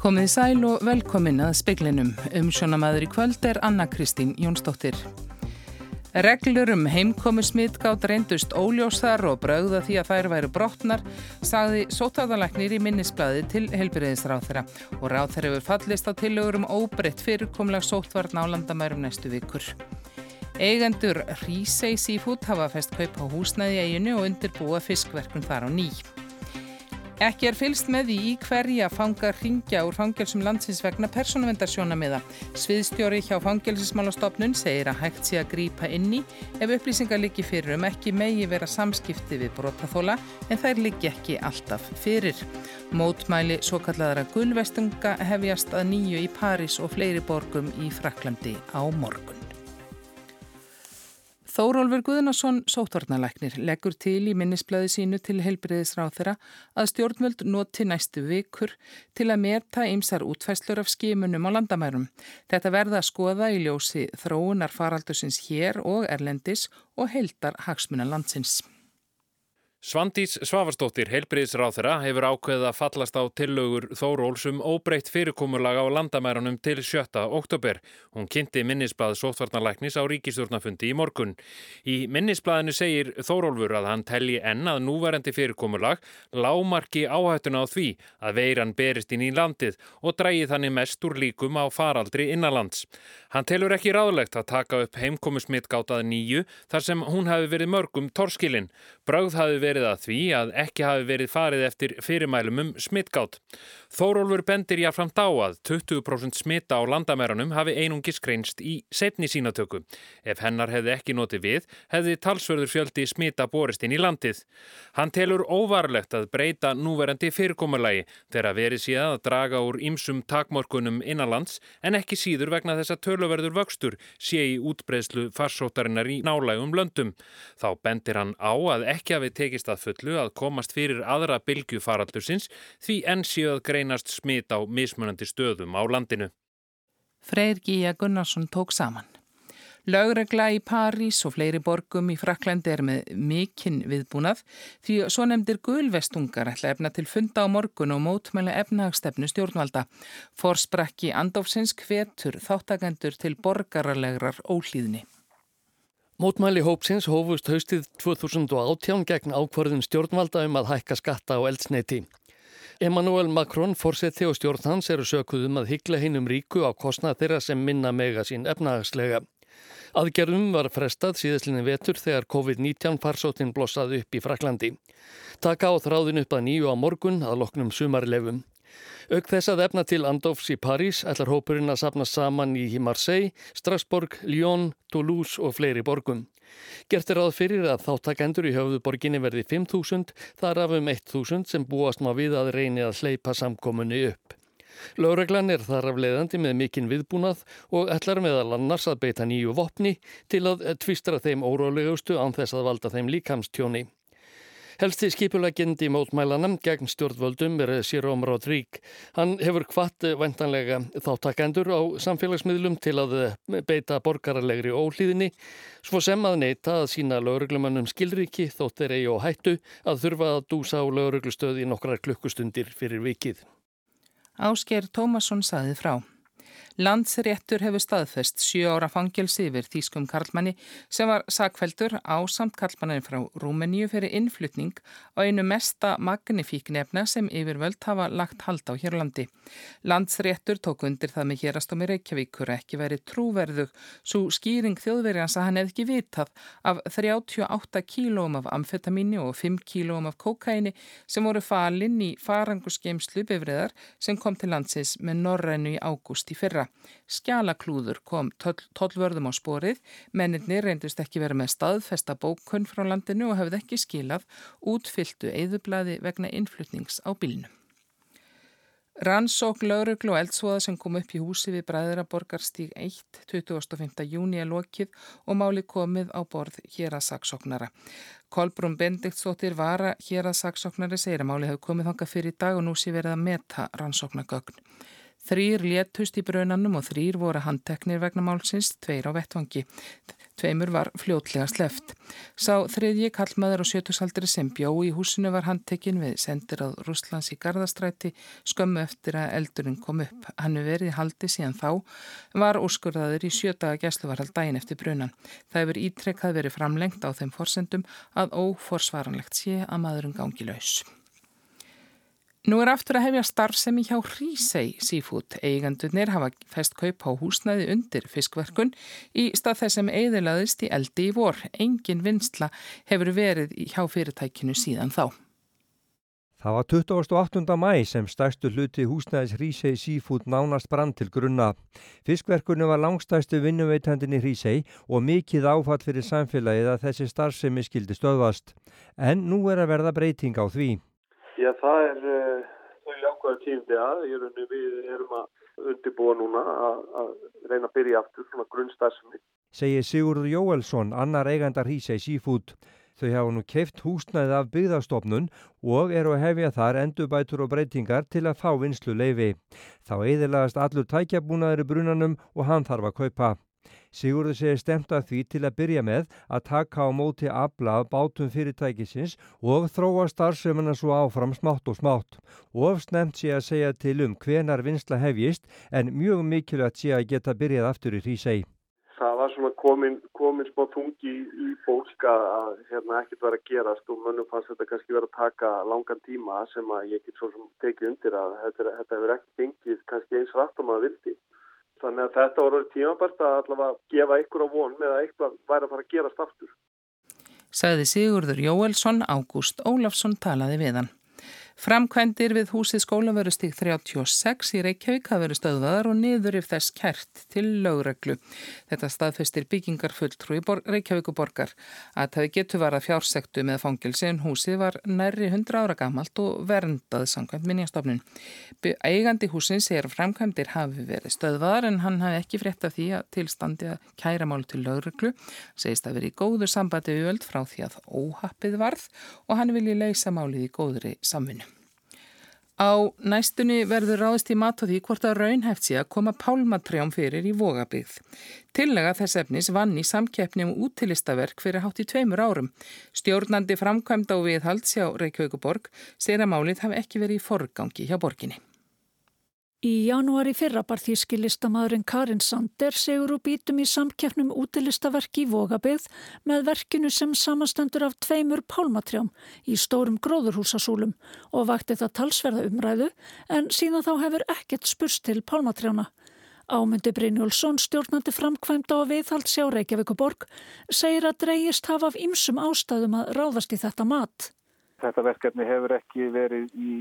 Komið í sæl og velkomin að speiklinum. Umsjónamaður í kvöld er Anna Kristín Jónsdóttir. Reglur um heimkomu smittgátt reyndust óljósar og brauða því að þær væru brotnar, sagði sótáðalæknir í minnisbladi til helbyrðisráð þeirra og þeirra hefur fallist á tillögur um óbreytt fyrirkomlega sótvarn á landamærum næstu vikur. Eigendur Rísei Seafood hafa fest kaup á húsnæði eiginu og undirbúa fiskverkun þar á nýj. Ekki er fylst með því í hverja fangar ringja úr fangelsum landsins vegna persónuvendarsjónamiða. Sviðstjóri hjá fangelsismálastofnun segir að hægt sé að grípa inn í ef upplýsingar liggi fyrir um ekki megi vera samskipti við brotaþóla en þær liggi ekki alltaf fyrir. Mótmæli svo kallaðara gullvestunga hefjast að nýju í París og fleiri borgum í Fraklandi á morgun. Þórólfur Guðnason, sótvarnalæknir, leggur til í minnisblöði sínu til heilbriðisráð þeirra að stjórnvöld noti næstu vikur til að meta ymsar útfæslur af skimunum á landamærum. Þetta verða að skoða í ljósi þróunar faraldusins hér og erlendis og heildar hagsmuna landsins. Svandís Svavarsdóttir, heilbriðisráþera, hefur ákveðið að fallast á tillögur Þóróls um óbreytt fyrirkomulag á landamærunum til 7. oktober. Hún kynnti minnisblad sótvarnalæknis á ríkistjórnafundi í morgun. Í minnisbladinu segir Þórólfur að hann telji enn að núverandi fyrirkomulag lámarki áhættuna á því að veiran berist inn í landið og drægi þannig mest úr líkum á faraldri innanlands. Hann telur ekki ráðlegt að taka upp heimkomusmittgátaði nýju þar sem hún hafi verið mörgum torskilinn. Brögð hafi verið að því að ekki hafi verið farið eftir fyrirmælum um smittgátt. Þórólfur bendir jáframt á að 20% smitta á landamæranum hafi einungi skreinst í setni sínatöku. Ef hennar hefði ekki notið við, hefði talsverður fjöldi smitta borist inn í landið. Hann telur óvarlegt að breyta núverandi fyrirkomulagi þegar verið síðan að draga úr ymsum takmorkunum innanlands en ekki síður vegna þess að töluverður vöxtur sé í útbreyslu farsótarinnar í nálægum löndum. Þá bendir hann á að ekki hafi tekist að fullu að komast fyrir aðra bylgu faraldursins því enn séu að greinast smit á mismunandi stöðum á landinu. Freyr Gíja Gunnarsson tók saman. Lögregla í París og fleiri borgum í Fraklandi er með mikinn viðbúnað því svo nefndir gulvestungar ætla efna til funda á morgun og mótmæli efnahagstefnu stjórnvalda. Forsprakki Andófsins hvetur þáttakendur til borgarlegrar ólíðni. Mótmæli hópsins hófust haustið 2018 gegn ákvarðum stjórnvalda um að hækka skatta á eldsneiti. Emmanuel Macron, fórseti og stjórn hans eru sökuðum að hyggla hinn um ríku á kostnað þeirra sem minna mega sín efnahagslega. Aðgerðum var frestað síðastlinni vetur þegar COVID-19 farsóttin blossaði upp í Fraklandi. Taka á þráðin upp að nýju á morgun að loknum sumarlefum. Auk þess að efna til Andofs í París ætlar hópurinn að sapna saman í Marseille, Strasbourg, Lyon, Toulouse og fleiri borgum. Gert er ráð fyrir að þáttakendur í höfðuborginni verði 5.000, þar af um 1.000 sem búast má við að reyni að hleypa samkominni upp. Láreglan er þar af leiðandi með mikinn viðbúnað og ætlar meðal annars að beita nýju vopni til að tvistra þeim órólegustu án þess að valda þeim líkamstjóni. Helsti skipulegjandi mótmælanam gegn stjórnvöldum er Séróm Rodrík. Hann hefur hvart vendanlega þáttakendur á samfélagsmiðlum til að beita borgarlegri ólíðinni svo sem að neyta að sína lauruglumannum skilriki þótt er eigi og hættu að þurfa að dúsa á lauruglustöði nokkrar klukkustundir fyrir vikið. Ásker Tómasson saði frá. Landsréttur hefur staðfest sjö ára fangelsi yfir Þýskum Karlmanni sem var sakveldur á samt Karlmannin frá Rúmeníu fyrir innflutning á einu mesta magnifíknefna sem yfirvöld hafa lagt hald á Hjörlandi. Landsréttur tók undir það með hérastómi Reykjavíkur ekki verið trúverðug svo skýring þjóðverjans að hann hefði ekki vitað af 38 kílóum af amfetamíni og 5 kílóum af kokaini sem voru falinn í farangusgeimslu bifriðar sem kom til landsins með Norrænu í ágúst í fyrra. Skjálaklúður kom tollvörðum á sporið, menninni reyndist ekki vera með staðfesta bókunn frá landinu og hafði ekki skilað útfylltu eðublaði vegna innflutnings á bílnum. Rannsók, lauruglu og eldsvoða sem kom upp í húsi við Bræðiraborgarstíg 1. 25. júni er lokið og máli komið á borð hér að saksóknara. Kolbrún Bendiktsdóttir var að hér að saksóknari segir að máli hefur komið þanga fyrir dag og nú sé verið að meta rannsóknagögn. Þrýr léttust í brunanum og þrýr voru handteknir vegna málsins, tveir á vettvangi. Tveimur var fljótlega sleft. Sá þriðji kallmaður og sjötusaldri sem bjó í húsinu var handtekinn við sendir á Rúslands í Garðastræti skömmu eftir að eldurinn kom upp. Hann er verið haldi síðan þá, var úrskurðaður í sjötaga gæsluvarhald dægin eftir brunan. Það hefur ítrekkað verið framlengt á þeim forsendum að óforsvaranlegt sé að maðurinn gangi laus. Nú er aftur að hefja starfsemi hjá Hrísei Seafood. Eigandunir hafa fest kaup á húsnæði undir fiskverkun í stað þess sem eiðilaðist í eldi í vor. Engin vinsla hefur verið hjá fyrirtækinu síðan þá. Það var 28. mæ sem stærstu hluti húsnæðis Hrísei Seafood nánast brann til grunna. Fiskverkunum var langstæstu vinnuveitandin í Hrísei og mikið áfatt fyrir samfélagið að þessi starfsemi skildi stöðvast. En nú er að verða breyting á því. Já, það er uh, þau jákvæða tímdi að ég raunni við erum að undirbúa núna að, að reyna að byrja aftur svona grunnstæðsumni. Segir Sigurður Jóelsson, annar eigandar hísa í sífút. Þau hafa nú keift húsnæði af byggðastofnun og eru að hefja þar endurbætur og breytingar til að fá vinslu leifi. Þá eðilagast allur tækjabúnaður í brunanum og hann þarf að kaupa. Sigurður segir stemt að því til að byrja með að taka á móti afla af bátum fyrirtækisins og þróa starfsefuna svo áfram smátt og smátt. Og snemt sé að segja til um hvenar vinsla hefjist en mjög mikilvægt sé að geta byrjað aftur í hrísei. Það var svona komin, komin smá tungi í fólk að hérna, ekkert vera að gerast og mönnum fannst þetta kannski vera að taka langan tíma sem að ég get svo sem tekið undir að þetta, þetta hefur ekki gengið kannski eins rætt og maður vildi. Þannig að þetta voru tímabært að allavega gefa ykkur á von með að eitthvað væri að fara að gerast aftur. Saði Sigurður Jóelsson, Ágúst Ólafsson talaði við hann. Framkvæmdir við húsið skólaverustík 36 í Reykjavík hafa verið stöðvaðar og niður yfir þess kert til lögreglu. Þetta staðfestir byggingarfulltrú í Reykjavíkuborgar. Að það getur varað fjársektu með fangilsi en húsið var nærri 100 ára gamalt og verndað samkvæmt minjastofnun. Eigandi húsin segir að framkvæmdir hafi verið stöðvaðar en hann hafi ekki frétt af því að tilstandi að kæra mál til lögreglu. Segist að verið í góður sambandi öll frá því að óhappið varð og hann vilji leysa málið í góðri samvinnu. Á næstunni verður ráðist í mat á því hvort að raunhæft sé að koma pálmatrjám fyrir í vogabíð. Tillega þess efnis vann í samkeppni um útilistaverk fyrir hátt í tveimur árum. Stjórnandi framkvæmda og viðhalds hjá Reykjavíkuborg segir að málið hafi ekki verið í forgangi hjá borginni. Í janúari fyrra bar þýski listamæðurinn Karin Sander segur og bítum í samkeppnum útilistaverki í Vogabið með verkinu sem samastendur af tveimur pálmatrjám í stórum gróðurhúsasúlum og vakti það talsverða umræðu en síðan þá hefur ekkert spurst til pálmatrjána. Ámyndi Brynjólfsson, stjórnandi framkvæmda á viðhalds hjá Reykjavíkuborg, segir að dreyjist hafa af ymsum ástæðum að ráðast í þetta mat. Þetta verkefni hefur ekki verið í,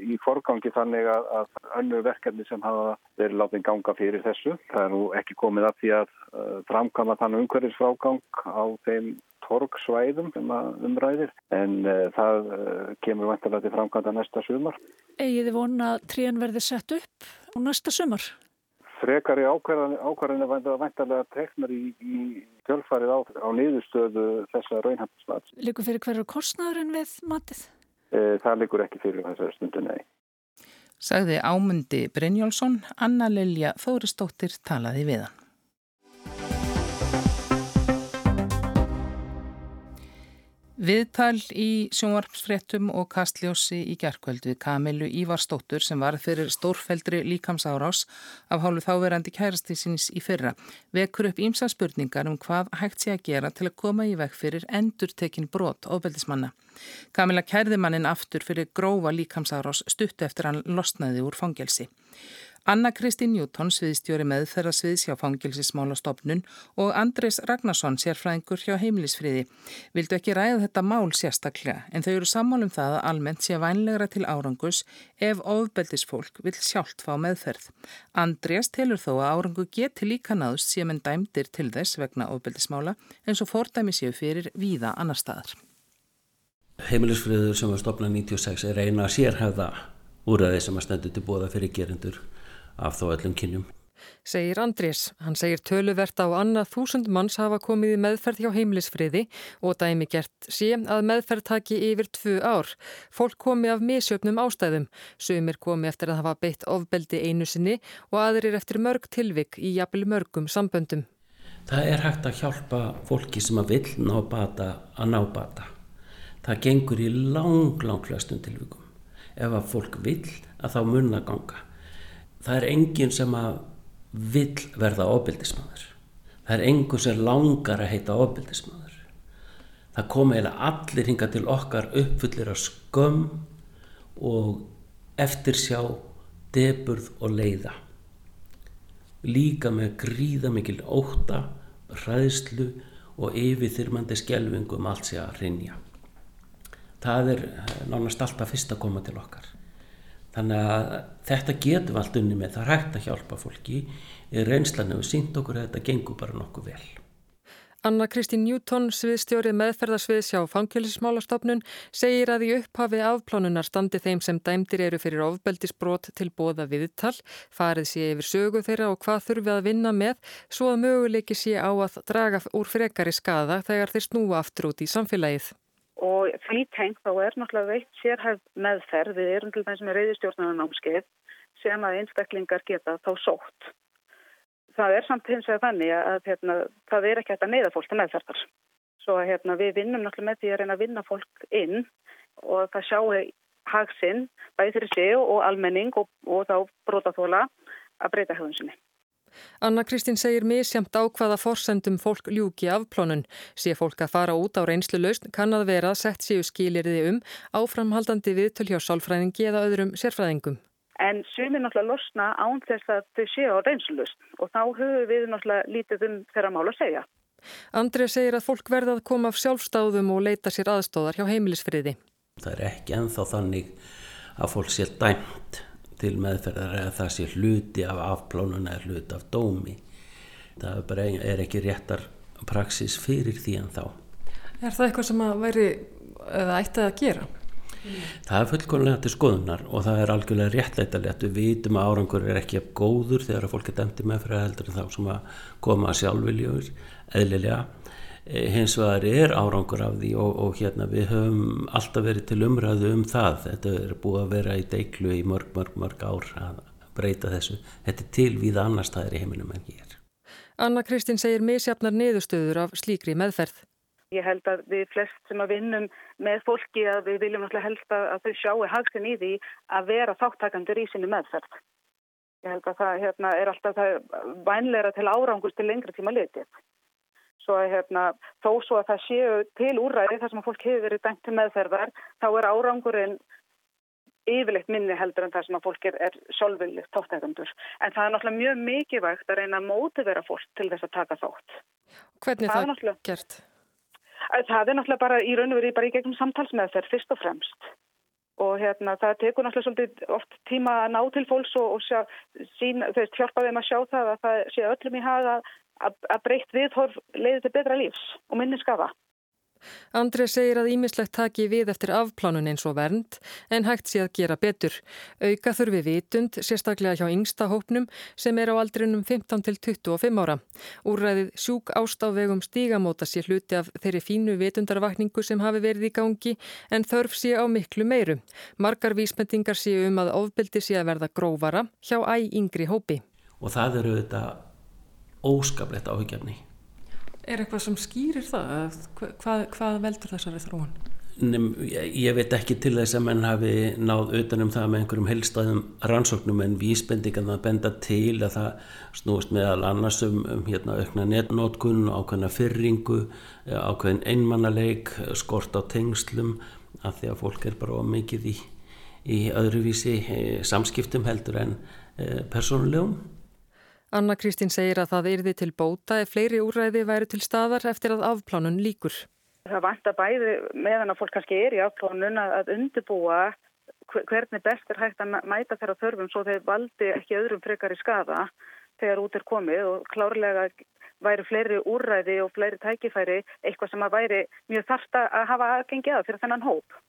í forgangi þannig að, að önnu verkefni sem hafa verið látið ganga fyrir þessu. Það er nú ekki komið að því að uh, framkama þann umhverfisfrágang á þeim torgsvæðum sem umræðir en uh, það uh, kemur vantilega til framkvæmda næsta sumar. Egiði vona að trían verði sett upp á næsta sumar? Frekari ákvarðinu vantarlega teknar í, í tjölfarið á, á niðurstöðu þessa raunhættismats. Likur fyrir hverju kostnæðurinn við matið? E, það likur ekki fyrir þessari stundu, nei. Sagði ámundi Brynjólfsson, Anna Lilja Þóristóttir talaði við hann. Viðtal í sjónvarpsfréttum og kastljósi í gerkvöld við Kamilu Ívarstóttur sem var fyrir stórfeldri líkamsárás af hálfu þáverandi kærastísins í fyrra vekur upp ímsa spurningar um hvað hægt sé að gera til að koma í veg fyrir endurtekin brot ofbeldismanna. Kamila kærði mannin aftur fyrir grófa líkamsárás stuttu eftir hann losnaði úr fangelsi. Anna Kristín Njúton, sviðstjóri með þeirra sviðs hjá fangilsismálastofnun og Andres Ragnarsson, sérfræðingur hjá heimilisfriði, vildu ekki ræða þetta mál sérstaklega en þau eru sammálum það að almennt sé vænlegra til árangus ef ofbeldisfólk vil sjálft fá meðferð. Andreas telur þó að árangu geti líka náðust sem en dæmdir til þess vegna ofbeldismála eins og fordæmi séu fyrir víða annar staðar. Heimilisfriður sem var stopnað 96 er eina sérhæfða úrraði sem að stendur til bóða fyrir gerendur af þó öllum kynjum. segir Andrés. Hann segir töluvert á annað þúsund manns hafa komið í meðferð hjá heimilisfriði og dæmi gert sé að meðferð taki yfir tvu ár. Fólk komi af misjöfnum ástæðum. Sumir komi eftir að hafa beitt ofbeldi einu sinni og aðrir eftir mörg tilvik í jafnvel mörgum samböndum. Það er hægt að hjálpa fólki sem að vil ná bata að ná bata. Það gengur í lang, lang flestum tilvikum. Ef að fólk vil að þá munna ganga. Það er enginn sem að vill verða ofbildismadur. Það er engur sem langar að heita ofbildismadur. Það kom eiginlega allir hinga til okkar uppfullir af skömm og eftirsjá, deburð og leiða. Líka með gríða mikil óta, ræðslu og yfirþyrmandi skjelvingum allt sé að rinja. Það er nánast alltaf fyrst að koma til okkar. Þannig að þetta getum allt unni með, það er hægt að hjálpa fólki, reynslan hefur sínt okkur að þetta gengur bara nokkuð vel. Anna Kristín Newton, sviðstjóri meðferðarsviðs hjá Fangilismálastofnun, segir að í upphafi afplánunar standi þeim sem dæmdir eru fyrir ofbeldisbrot til bóða viðtal, farið sé yfir sögu þeirra og hvað þurfi að vinna með, svo að möguleiki sé á að draga úr frekari skada þegar þeir snúa aftur út í samfélagið og því tengt þá er náttúrulega veitt sérhæf meðferð við erum til þess með reyðistjórnarnámskeið sem að einstaklingar geta þá sótt. Það er samt hins vegar þannig að hérna, það er ekki hægt að neyða fólk til meðferðar. Svo hérna, við vinnum náttúrulega með því að reyna að vinna fólk inn og það sjáu hagsinn bæði fyrir sig og almenning og, og þá brótaþóla að breyta höfum sinni. Anna Kristín segir misjamt á hvaða forsendum fólk ljúki af plónun. Sé fólk að fara út á reynslu lausn kann að vera sett séu skilirði um áframhaldandi viðtöl hjá sálfræðingi eða öðrum sérfræðingum. En sumir náttúrulega losna án þess að þau séu á reynslu lausn og þá höfum við náttúrulega lítið um þeirra mál að segja. Andrið segir að fólk verða að koma af sjálfstáðum og leita sér aðstóðar hjá heimilisfriði. Það er ekki enþá þannig að fólk sé dæmt til meðferðar eða það sé hluti af afplánun eða hluti af dómi. Það er, bara, er ekki réttar praksis fyrir því en þá. Er það eitthvað sem að veri eða ætti að gera? Það er fullkonlega til skoðunar og það er algjörlega réttleitalegt. Við vitum að árangur er ekki góður þegar að fólk er dæmti með fyrir að heldur þá sem að koma að sjálfviljóður eðlilega hins vegar er árangur af því og, og hérna við höfum alltaf verið til umræðu um það þetta er búið að vera í deiklu í mörg, mörg, mörg ár að breyta þessu þetta er til við annar staðir í heiminum en ég er. Anna Kristín segir misjafnar niðurstöður af slíkri meðferð. Ég held að við flest sem að vinnum með fólki að við viljum alltaf helst að þau sjáu hagsin í því að vera þáttakandur í sinni meðferð. Ég held að það hérna, er alltaf það vænleira til árangur til lengri tíma litið. Svo að hérna, þó svo að það séu til úræði þar sem að fólk hefur verið til meðferðar, þá er árangurinn yfirleitt minni heldur en það sem að fólk er, er sjálfvillig tóttækandur. En það er náttúrulega mjög mikilvægt að reyna að mótivera fólk til þess að taka þátt. Hvernig það, það gert? Það er náttúrulega bara í raun og verið bara í gegnum samtalsmeðferð fyrst og fremst. Og hérna það tekur náttúrulega svolítið oft tíma að ná til fólks og, og sjá, sín, þau hjálpa þeim að sjá það að það sé öllum í haga að breytt viðhorf leiði til betra lífs og minni skafa. Andrið segir að ímislegt taki við eftir afplánun eins og vernd en hægt sé að gera betur. Auka þurfi vitund, sérstaklega hjá yngsta hópnum sem er á aldrinum 15 til 25 ára. Úræðið sjúk ástávegum stígamóta sé hluti af þeirri fínu vitundarvakningu sem hafi verið í gangi en þörf sé á miklu meiru. Margar vísmendingar sé um að ofbeldi sé að verða grófara hjá æg yngri hópi. Og það eru þetta óskaplegt áhugjefni. Er eitthvað sem skýrir það? Hvað, hvað veldur þessari þróun? Nem, ég veit ekki til þess að menn hafi náð utanum það með einhverjum helstaðum rannsóknum en vísbendingan það benda til að það snúist meðal annars um, um hérna aukna netnótkun, ákveðna fyrringu, ákveðin einmannaleik, skort á tengslum að því að fólk er bara mikið í, í öðruvísi eh, samskiptum heldur en eh, persónulegum. Anna Kristín segir að það erði til bóta ef fleiri úræði væri til staðar eftir að afplánun líkur. Það vant að bæði meðan að fólk kannski er í afplánun að undirbúa hvernig best er hægt að mæta þeirra þörfum svo þeir valdi ekki öðrum frekar í skada þegar út er komið og klárlega væri fleiri úrræði og fleiri tækifæri eitthvað sem að væri mjög þarft að hafa aðgengi að fyrir þennan hóp.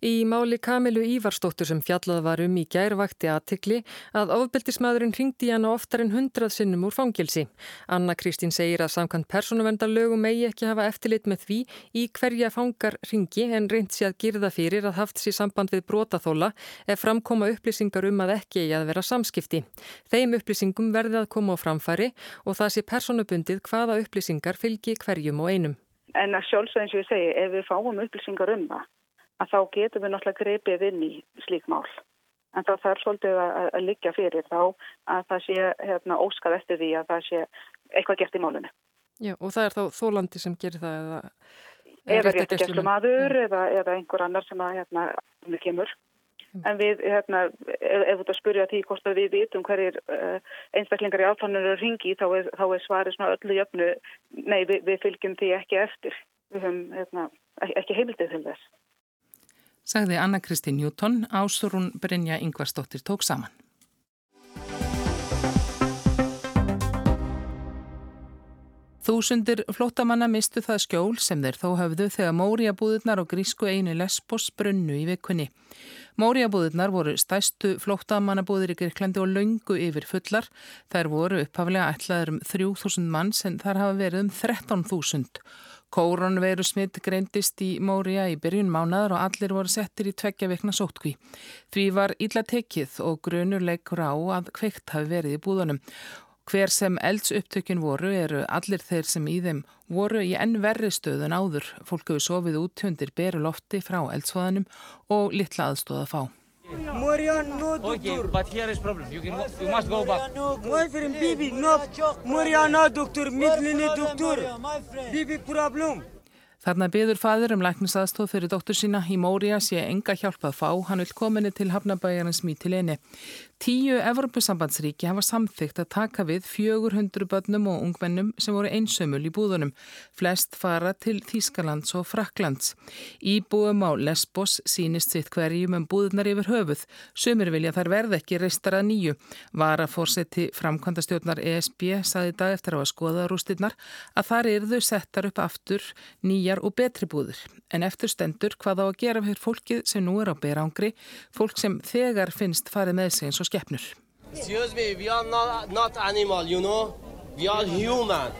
Í máli Kamilu Ívarstóttur sem fjallað var um í gærvakti aðtikli að ofbeldismadurinn ringdi hann oftar en hundrað sinnum úr fangilsi. Anna Kristín segir að samkvæmt persónuvendarlögum megi ekki hafa eftirlit með því í hverja fangar ringi en reynd sér að girða fyrir að haft sér samband við brotaþóla ef framkoma upplýsingar um að ekki eigi að vera samskipti. Þeim upplýsingum verði að koma á framfæri og það sé persónubundið hvaða upplýsingar fylgi hverjum og einum. En að sjálfsögðins ég segi, ef við fáum upplýsingar um það að þá getum við náttúrulega grepið inn í slík mál. En þá þarf svolítið að, að liggja fyrir þá að það sé hérna, óskað eftir því að það sé eitthvað gert í málunni. Já, og það er þá þólandi sem gerir það eða... Eða réttigeslu maður eða, eða einhver annar sem að hérna við kemur. En við, hérna, ef, ef ert að spurja því hvort við vitum hverjir uh, einstaklingar í áfláninu ringi þá er, þá er svarið svona öllu jöfnu, nei við, við fylgjum því ekki eftir. Við höfum hérna, ekki heimildið til þess sagði Anna-Kristi Newton, Ásurún Brynja Yngvarsdóttir tók saman. Þúsundir flótamanna mistu það skjól sem þeir þó höfðu þegar Móriabúðurnar og grísku einu Lesbos brunnu í vikunni. Móriabúðurnar voru stæstu flótamannabúðir í Greiklandi og laungu yfir fullar. Þær voru upphaflega ætlaður um 3000 manns en þar hafa verið um 13.000. Kóronveru smitt greindist í Mória í byrjun mánaðar og allir voru settir í tveggja vekna sótkví. Því var illa tekið og grunurleikur á að kveikt hafi verið í búðunum. Hver sem elds upptökun voru eru allir þeir sem í þeim voru í enn verri stöðun áður. Fólk hefur sofið út hundir beru lofti frá eldsfóðanum og litla aðstóða fá. Moria no doctor. Okay, but here is problem. You, can, you must go back. My friend Bibi, no. Moria no doctor, Midlini doctor. Bibi problem. Þarna byður fadur um læknisaðstóð fyrir dóttur sína í Mória sé enga hjálpað fá, hann vil kominni til Hafnabæjarins mítileginni. Tíu Evropasambandsríki hafa samþygt að taka við 400 börnum og ungmennum sem voru einsömmul í búðunum. Flest fara til Þýskalands og Fraklands. Íbúum á Lesbos sínist sitt hverjum um búðunar yfir höfuð. Sumir vilja þar verð ekki reistar að nýju. Var að fórseti framkvæmda stjórnar ESB saði dag eftir á að skoða rústinnar að þar eru þau settar upp aftur nýjar og betri búður. En eftir stendur hvað á að gera fyrir fólkið sem nú er á berangri, fólk sem þegar finnst farið með sig eins og know?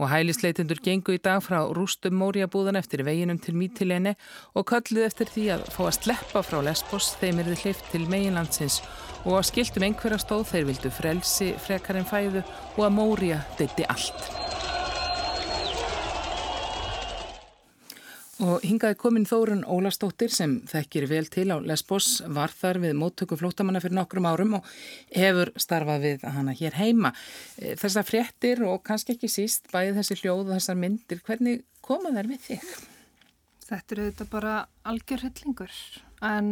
Og hælisleitindur gengu í dag frá rústum Móriabúðan eftir veginum til Mítileini og kölluð eftir því að fá að sleppa frá Lesbos þeim er þið hlift til meginlandsins og að skildum einhverja stóð þeir vildu frelsi frekarinn fæðu og að Mória deytti allt. Og hingaði komin Þórun Ólastóttir sem þekkir vel til á Lesbos, var þar við móttöku flótamanna fyrir nokkrum árum og hefur starfað við hana hér heima. E, þessar fréttir og kannski ekki síst bæði þessi hljóð og þessar myndir, hvernig koma þær við þig? Þetta eru þetta bara algjör hyllingur en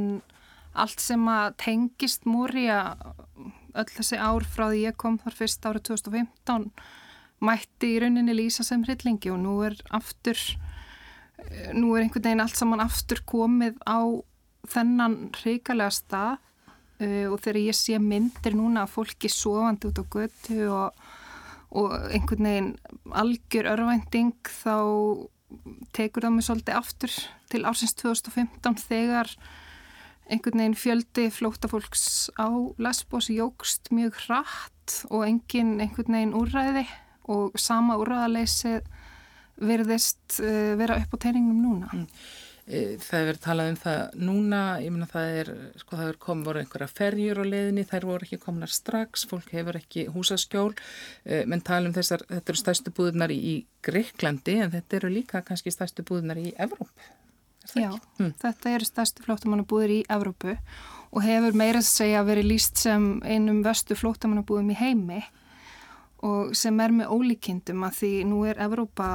allt sem að tengist múri að öll þessi ár frá því ég kom þar fyrst árið 2015 mætti í rauninni lýsa sem hyllingi og nú er aftur nú er einhvern veginn allt saman aftur komið á þennan reikalega stað uh, og þegar ég sé myndir núna að fólki sofandi út á götu og, og einhvern veginn algjör örvænting þá tekur það mig svolítið aftur til ársins 2015 þegar einhvern veginn fjöldi flótafólks á Lesbos jógst mjög hratt og enginn einhvern veginn úrræði og sama úrræðaleysið verðist uh, vera upp á teiningnum núna. Mm. Eh, það er verið talað um það núna, ég menna það er, sko það er komið voru einhverja ferjur á leiðinni, þær voru ekki komnar strax, fólk hefur ekki húsaskjól, eh, menn tala um þessar, þetta eru stærstu búðunar í, Greiklandi en þetta eru líka kannski stærstu búðunar í Evróp. Já, mm. þetta eru stærstu flótamannabúður í Evrópu og hefur meira að segja verið líst sem einum vestu flótamannabúðum í heimi og sem er með ólíkindum að því nú er Evrópa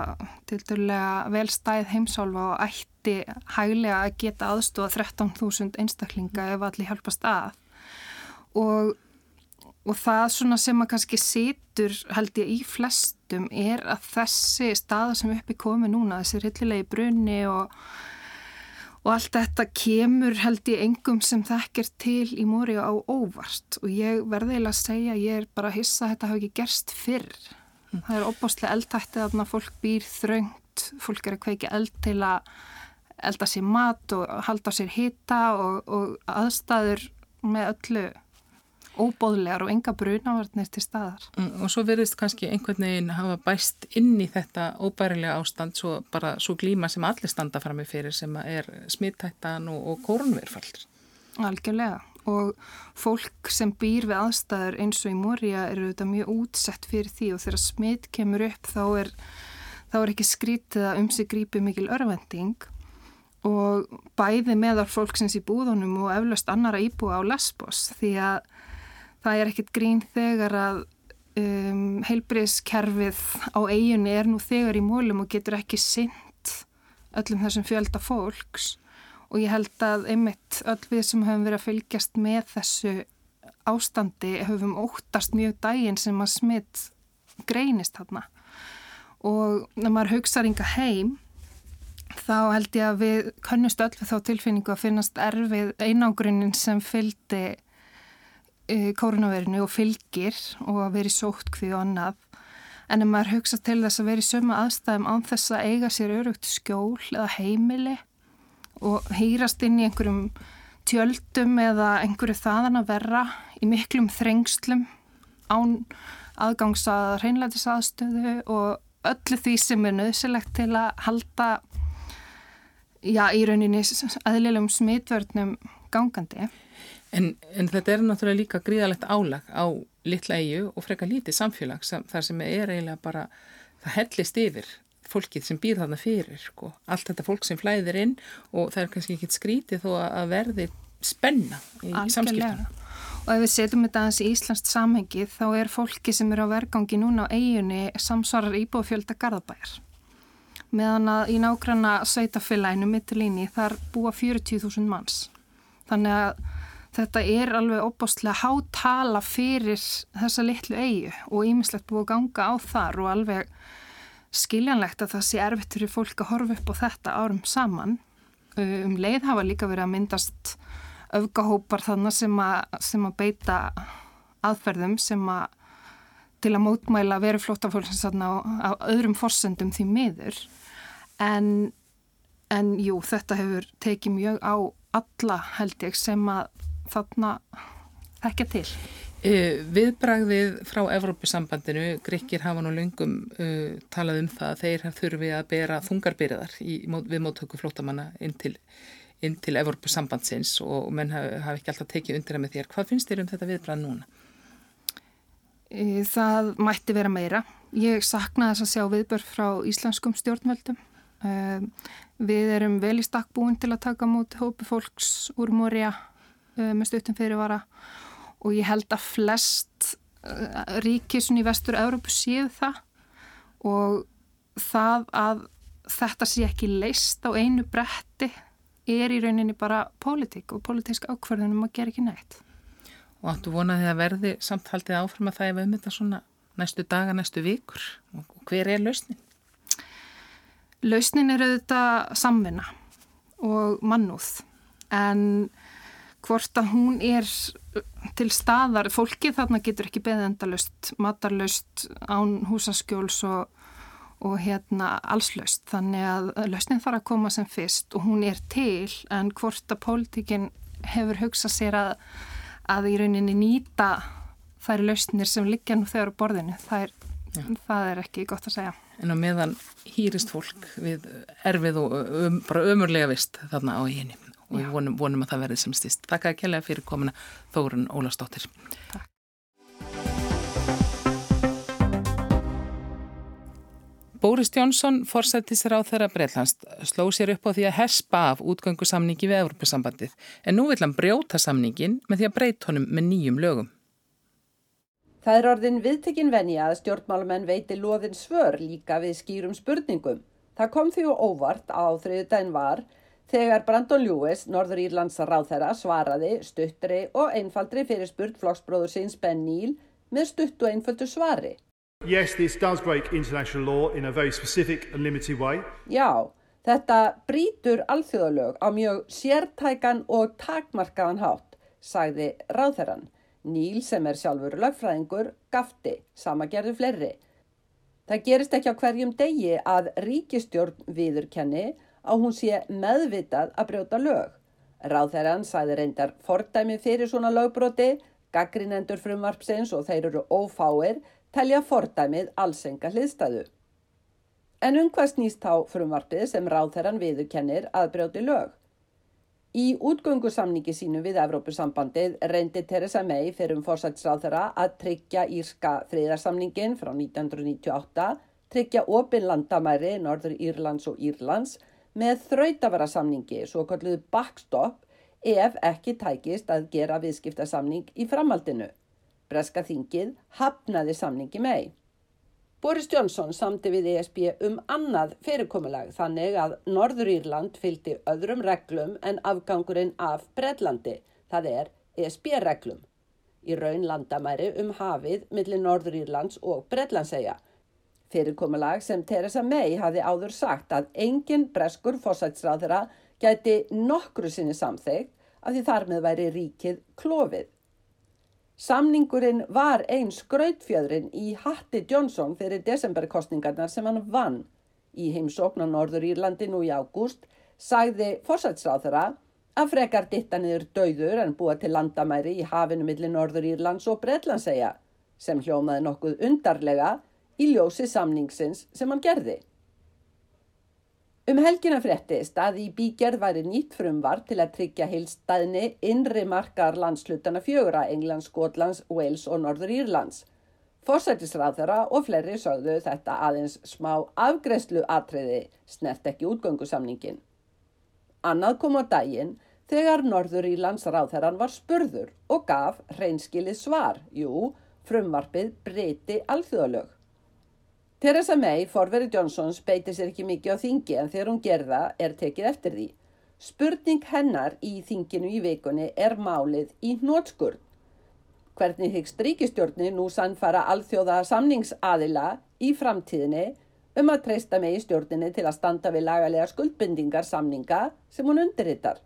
til dörlega velstæð heimsálfa og ætti hæglega að geta aðstofa 13.000 einstaklinga ef allir hjálpast að. Og, og það svona sem að kannski situr held ég í flestum er að þessi staða sem uppi komi núna, þessi rillilegi brunni og Og allt þetta kemur held ég engum sem þekkir til í móri á óvart og ég verði eiginlega að segja að ég er bara að hissa að þetta hafi ekki gerst fyrr. Það er opbáslega eldtættið að fólk býr þröngt, fólk er að kveiki eld til að elda sér mat og halda sér hita og, og aðstæður með öllu óbóðlegar og enga brunavarnir til staðar. Mm, og svo verðist kannski einhvern veginn hafa bæst inn í þetta óbærilega ástand svo bara svo glíma sem allir standa fram með fyrir sem er smittættan og, og korunverfall. Algjörlega og fólk sem býr við aðstæður eins og í Moria eru þetta mjög útsett fyrir því og þegar smitt kemur upp þá er, þá er ekki skrítið að um sig grípi mikil örvending og bæði meðar fólksins í búðunum og eflaust annara íbúa á Lesbos því að það er ekkit grín þegar að um, heilbriðskerfið á eiginni er nú þegar í mólum og getur ekki synd öllum þessum fjölda fólks. Og ég held að einmitt öll við sem höfum verið að fylgjast með þessu ástandi höfum óttast mjög dægin sem að smitt greinist þarna. Og när maður hugsaður yngar heim þá held ég að við kannust öll við þá tilfinningu að finnast erfið einangrunin sem fylgdi uh, koronavirinu og fylgir og að veri sótt hvið og annað en ef maður hugsa til þess að veri sömu aðstæðum án þess að eiga sér örugt skjól eða heimili og hýrast inn í einhverjum tjöldum eða einhverju þaðan að verra í miklum þrengslum án aðgangs að hreinlætisaðstöðu og öllu því sem er nöðsilegt til að halda já, í rauninni aðlilegum smitvörnum gangandi. En, en þetta er náttúrulega líka gríðalegt álag á litla eigu og freka lítið samfélag sem, þar sem er eiginlega bara, það hellist yfir fólkið sem býr þarna fyrir, sko. allt þetta fólk sem flæðir inn og það er kannski ekki skrítið þó að verði spenna í samskiptunum. Og ef við setjum þetta aðeins í Íslands samhengi þá er fólki sem eru á vergangi núna á eiginni samsvarar íbúfjölda Garðabæjar meðan að í nágranna sveitafélaginu mittilíni þar búa 40.000 manns. Þannig að þetta er alveg opbáslega hátala fyrir þessa litlu eigu og ímislegt búið að ganga á þar og alveg skiljanlegt að það sé erfitt fyrir fólk að horfa upp á þetta árum saman. Um leið hafa líka verið að myndast öfgahópar þannig sem sem að beita aðferðum sem að til að mótmæla veru flótafólksins á öðrum forsendum því miður en, en jú, þetta hefur tekið mjög á alla held ég sem að þarna þekkja til. Uh, viðbragðið frá Evrópusambandinu, Grykkir hafa nú lungum uh, talað um það að þeir þurfi að bera þungarbyrðar við móttöku flótamanna inn til, inn til Evrópusambandsins og menn hafi haf ekki alltaf tekið undir það með þér. Hvað finnst þér um þetta viðbragð núna? Það mætti vera meira. Ég sakna þess að sjá viðbörð frá íslenskum stjórnvöldum. Við erum vel í stakk búin til að taka múti hópi fólks úr Moria með stuttum fyrirvara og ég held að flest ríkisun í vestur Európu séu það og það að þetta sé ekki leist á einu bretti er í rauninni bara pólitík og pólitísk ákverðunum að gera ekki neitt. Og áttu vonaði að verði samthaldið áfram að það er um þetta svona næstu daga, næstu vikur og hver er lausnin? Lausnin er auðvitað samvinna og mannúð en hvort að hún er til staðar, fólkið þarna getur ekki beðið endalust, matarlust án húsaskjóls og, og hérna allslaust þannig að lausnin þarf að koma sem fyrst og hún er til en hvort að pólitíkin hefur hugsað sér að að í rauninni nýta þær lausnir sem liggja nú þegar á borðinu. Það er, það er ekki gott að segja. En á meðan hýrist fólk við erfið og um, bara ömurlega vist þarna á henni og við vonum, vonum að það verði sem stýst. Takk að kella fyrir komina Þórun Ólastóttir. Takk. Bóris Jónsson, forsættisra á þeirra Breitlands, sló sér upp á því að hespa af útgöngu samningi við Evropasambandið en nú vil hann brjóta samningin með því að breyt honum með nýjum lögum. Það er orðin viðtekinn venja að stjórnmálumenn veiti loðin svör líka við skýrum spurningum. Það kom því og óvart á þriðu dæn var þegar Brandon Lewis, Norður Írlands ráðherra, svaraði stuttri og einfaldri fyrir spurt flokksbróður síns Ben Neil með stutt og einföldu svari. Yes, this does break international law in a very specific and limited way. Já, þetta brítur alþjóðalög á mjög sértækan og takmarkaðan hátt, sagði ráðherran. Níl sem er sjálfur lögfræðingur gafti, sama gerðu fleiri. Það gerist ekki á hverjum degi að ríkistjórn viðurkenni að hún sé meðvitað að brjóta lög. Ráðherran sæði reyndar fordæmi fyrir svona lögbróti, gaggrinendur frumvarpsins og þeir eru ófáir, telja fordæmið allsenga hliðstæðu. En um hvað snýst þá frumvarpið sem ráðherran viðurkennir að brjóti lög? Í útgöngusamningi sínu við Evrópusambandið reyndi Theresa May fyrir um fórsætsráðherra að tryggja Írska friðarsamningin frá 1998, tryggja opin landamæri Norður Írlands og Írlands með þrautavarasamningi, svo kalluðu backstop, ef ekki tækist að gera viðskiptasamning í framhaldinu. Breska þingið hafnaði samningi mei. Boris Johnson samti við ESB um annað fyrirkomulag þannig að Norður Írland fylgdi öðrum reglum en afgangurinn af Breitlandi, það er ESB-reglum. Í raun landamæri um hafið millir Norður Írlands og Breitlandsegja Fyrirkomulag sem Theresa May hafi áður sagt að engin breskur fósætsráðara gæti nokkru sinni samþegt að því þar með væri ríkið klófið. Samningurinn var einn skrautfjöðrin í Hatti Johnson fyrir desemberkostningarnar sem hann vann. Í heimsókn á Norður Írlandi nú í ágúst sagði fórsætsráðara að frekar ditta niður dauður en búa til landamæri í hafinu millir Norður Írlands og Breitlandsegja sem hljómaði nokkuð undarlega í ljósi samningsins sem hann gerði. Um helgina fréttist að í bígerð væri nýtt frumvar til að tryggja heilstæðni innri markar landslutana fjögra Englands, Skotlands, Wales og Norður Írlands. Forsættisráðara og fleiri sögðu þetta aðeins smá afgreðslu atriði snert ekki útgöngusamningin. Annað kom á daginn þegar Norður Írlands ráðherran var spurður og gaf hreinskilið svar, jú, frumvarpið breyti alþjóðalög. Theresa May, forveri Johnsons, beitir sér ekki mikið á þingi en þegar hún gerða er tekið eftir því. Spurning hennar í þinginu í vikunni er málið í hnótskurð. Hvernig hyggst ríkistjórni nú sannfara alþjóða samningsaðila í framtíðinni um að treysta með í stjórninni til að standa við lagalega skuldbindingar samninga sem hún undirrittar.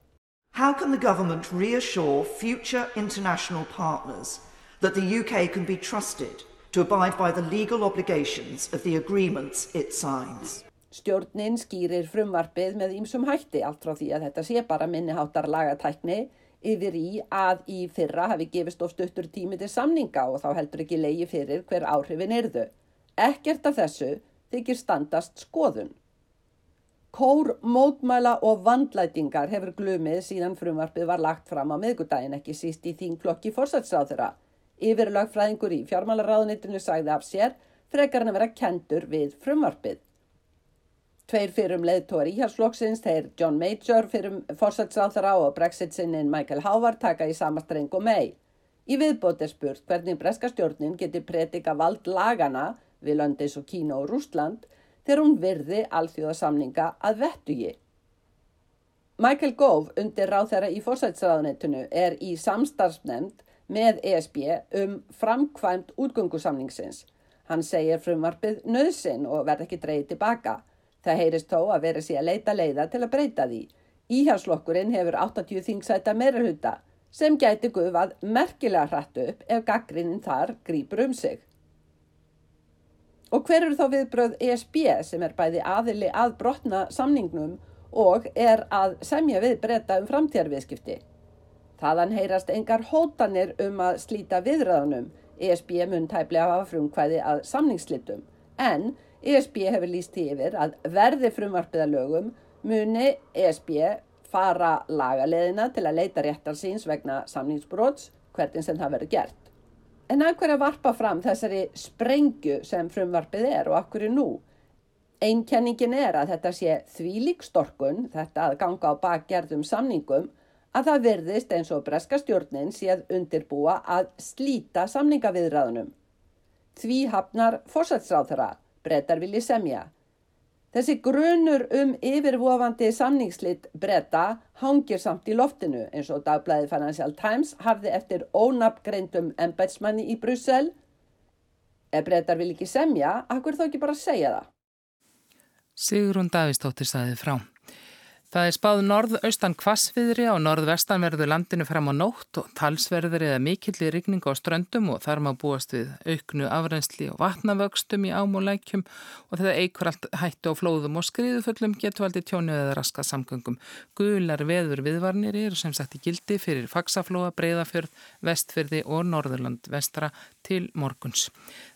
How can the government reassure future international partners that the UK can be trusted to abide by the legal obligations of the agreements it signs. Stjórnin skýrir frumvarpið með ýmsum hætti allt frá því að þetta sé bara minniháttar lagatækni yfir í að í fyrra hafi gefist of stuttur tími til samninga og þá heldur ekki leiði fyrir hver áhrifin erðu. Ekkert af þessu þykir standast skoðun. Kór, mótmæla og vandlætingar hefur glumið síðan frumvarpið var lagt fram á miðgudagin ekki síst í þingflokki fórsætsráðura. Yfirlagfræðingur í fjármálaráðunitinu sagði af sér frekar hann að vera kendur við frumvarpið. Tveir fyrrum leðtóar íhalsflokksins, þeir John Major fyrrum fórsætsráþara og Brexit-sinnin Michael Howard taka í sama streng og mei. Í viðbót er spurt hvernig breska stjórnin geti predika vald lagana við Löndis og Kína og Rústland þegar hún virði alþjóðasamninga að vettugi. Michael Gove undir ráð þeirra í fórsætsráðunitinu er í samstarfsnefnd með ESB um framkvæmt útgöngusamningsins. Hann segir frumvarpið nöðsinn og verð ekki dreyið tilbaka. Það heyrist þó að vera að leita leiða til að breyta því. Íhjárslokkurinn hefur 80 þingsæta meirarhuta sem gæti gufað merkilega hrættu upp ef gaggrinnin þar grýpur um sig. Og hver eru þá viðbröð ESB sem er bæði aðili að brotna samningnum og er að semja við breyta um framtíðarviðskipti? Þaðan heyrast engar hótanir um að slíta viðræðunum. ESB mun tæplega hafa frumkvæði að samningsslitum en ESB hefur líst yfir að verði frumvarpiða lögum muni ESB fara lagaleðina til að leita réttar síns vegna samningsbróts hvernig sem það verður gert. En að hverja varpa fram þessari sprengju sem frumvarpið er og akkur er nú? Einkenningin er að þetta sé þvílíkstorkun, þetta að ganga á bakgerðum samningum að það verðist eins og breska stjórnin séð undirbúa að slíta samningaviðræðunum. Því hafnar fórsætsráþara, brettar vilji semja. Þessi grunur um yfirvofandi samningslitt bretta hangir samt í loftinu eins og dagblæði Financial Times hafði eftir ónapgreindum embætsmanni í Brussel. Ef brettar vil ekki semja, akkur þá ekki bara segja það? Sigrun Davistóttir saði frá. Það er spáð norð-austan kvassviðri á norð-vestanverðu landinu fram á nótt og talsverður eða mikillir rigning á ströndum og þar má búast við auknu afrensli og vatnavöxtum í ám og lækjum og þetta eikur allt hættu á flóðum og skriðufullum getur aldrei tjónu eða raska samgöngum. Gular veður viðvarnir eru sem sagt í gildi fyrir faksaflóa, breyðafjörð, vestfyrði og norðurland vestra til morguns.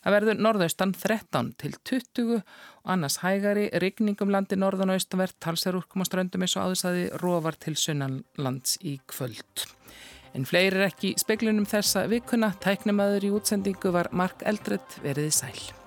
Það verður norðaustan 13 til 20 og annars hægari, rigningum landi norðan og austanvert, talsarúrkum á ströndum eins og áðursaði róvar til sunnanlands í kvöld. En fleiri er ekki speklunum þessa vikuna, tæknumæður í útsendingu var Mark Eldredd veriði sæl.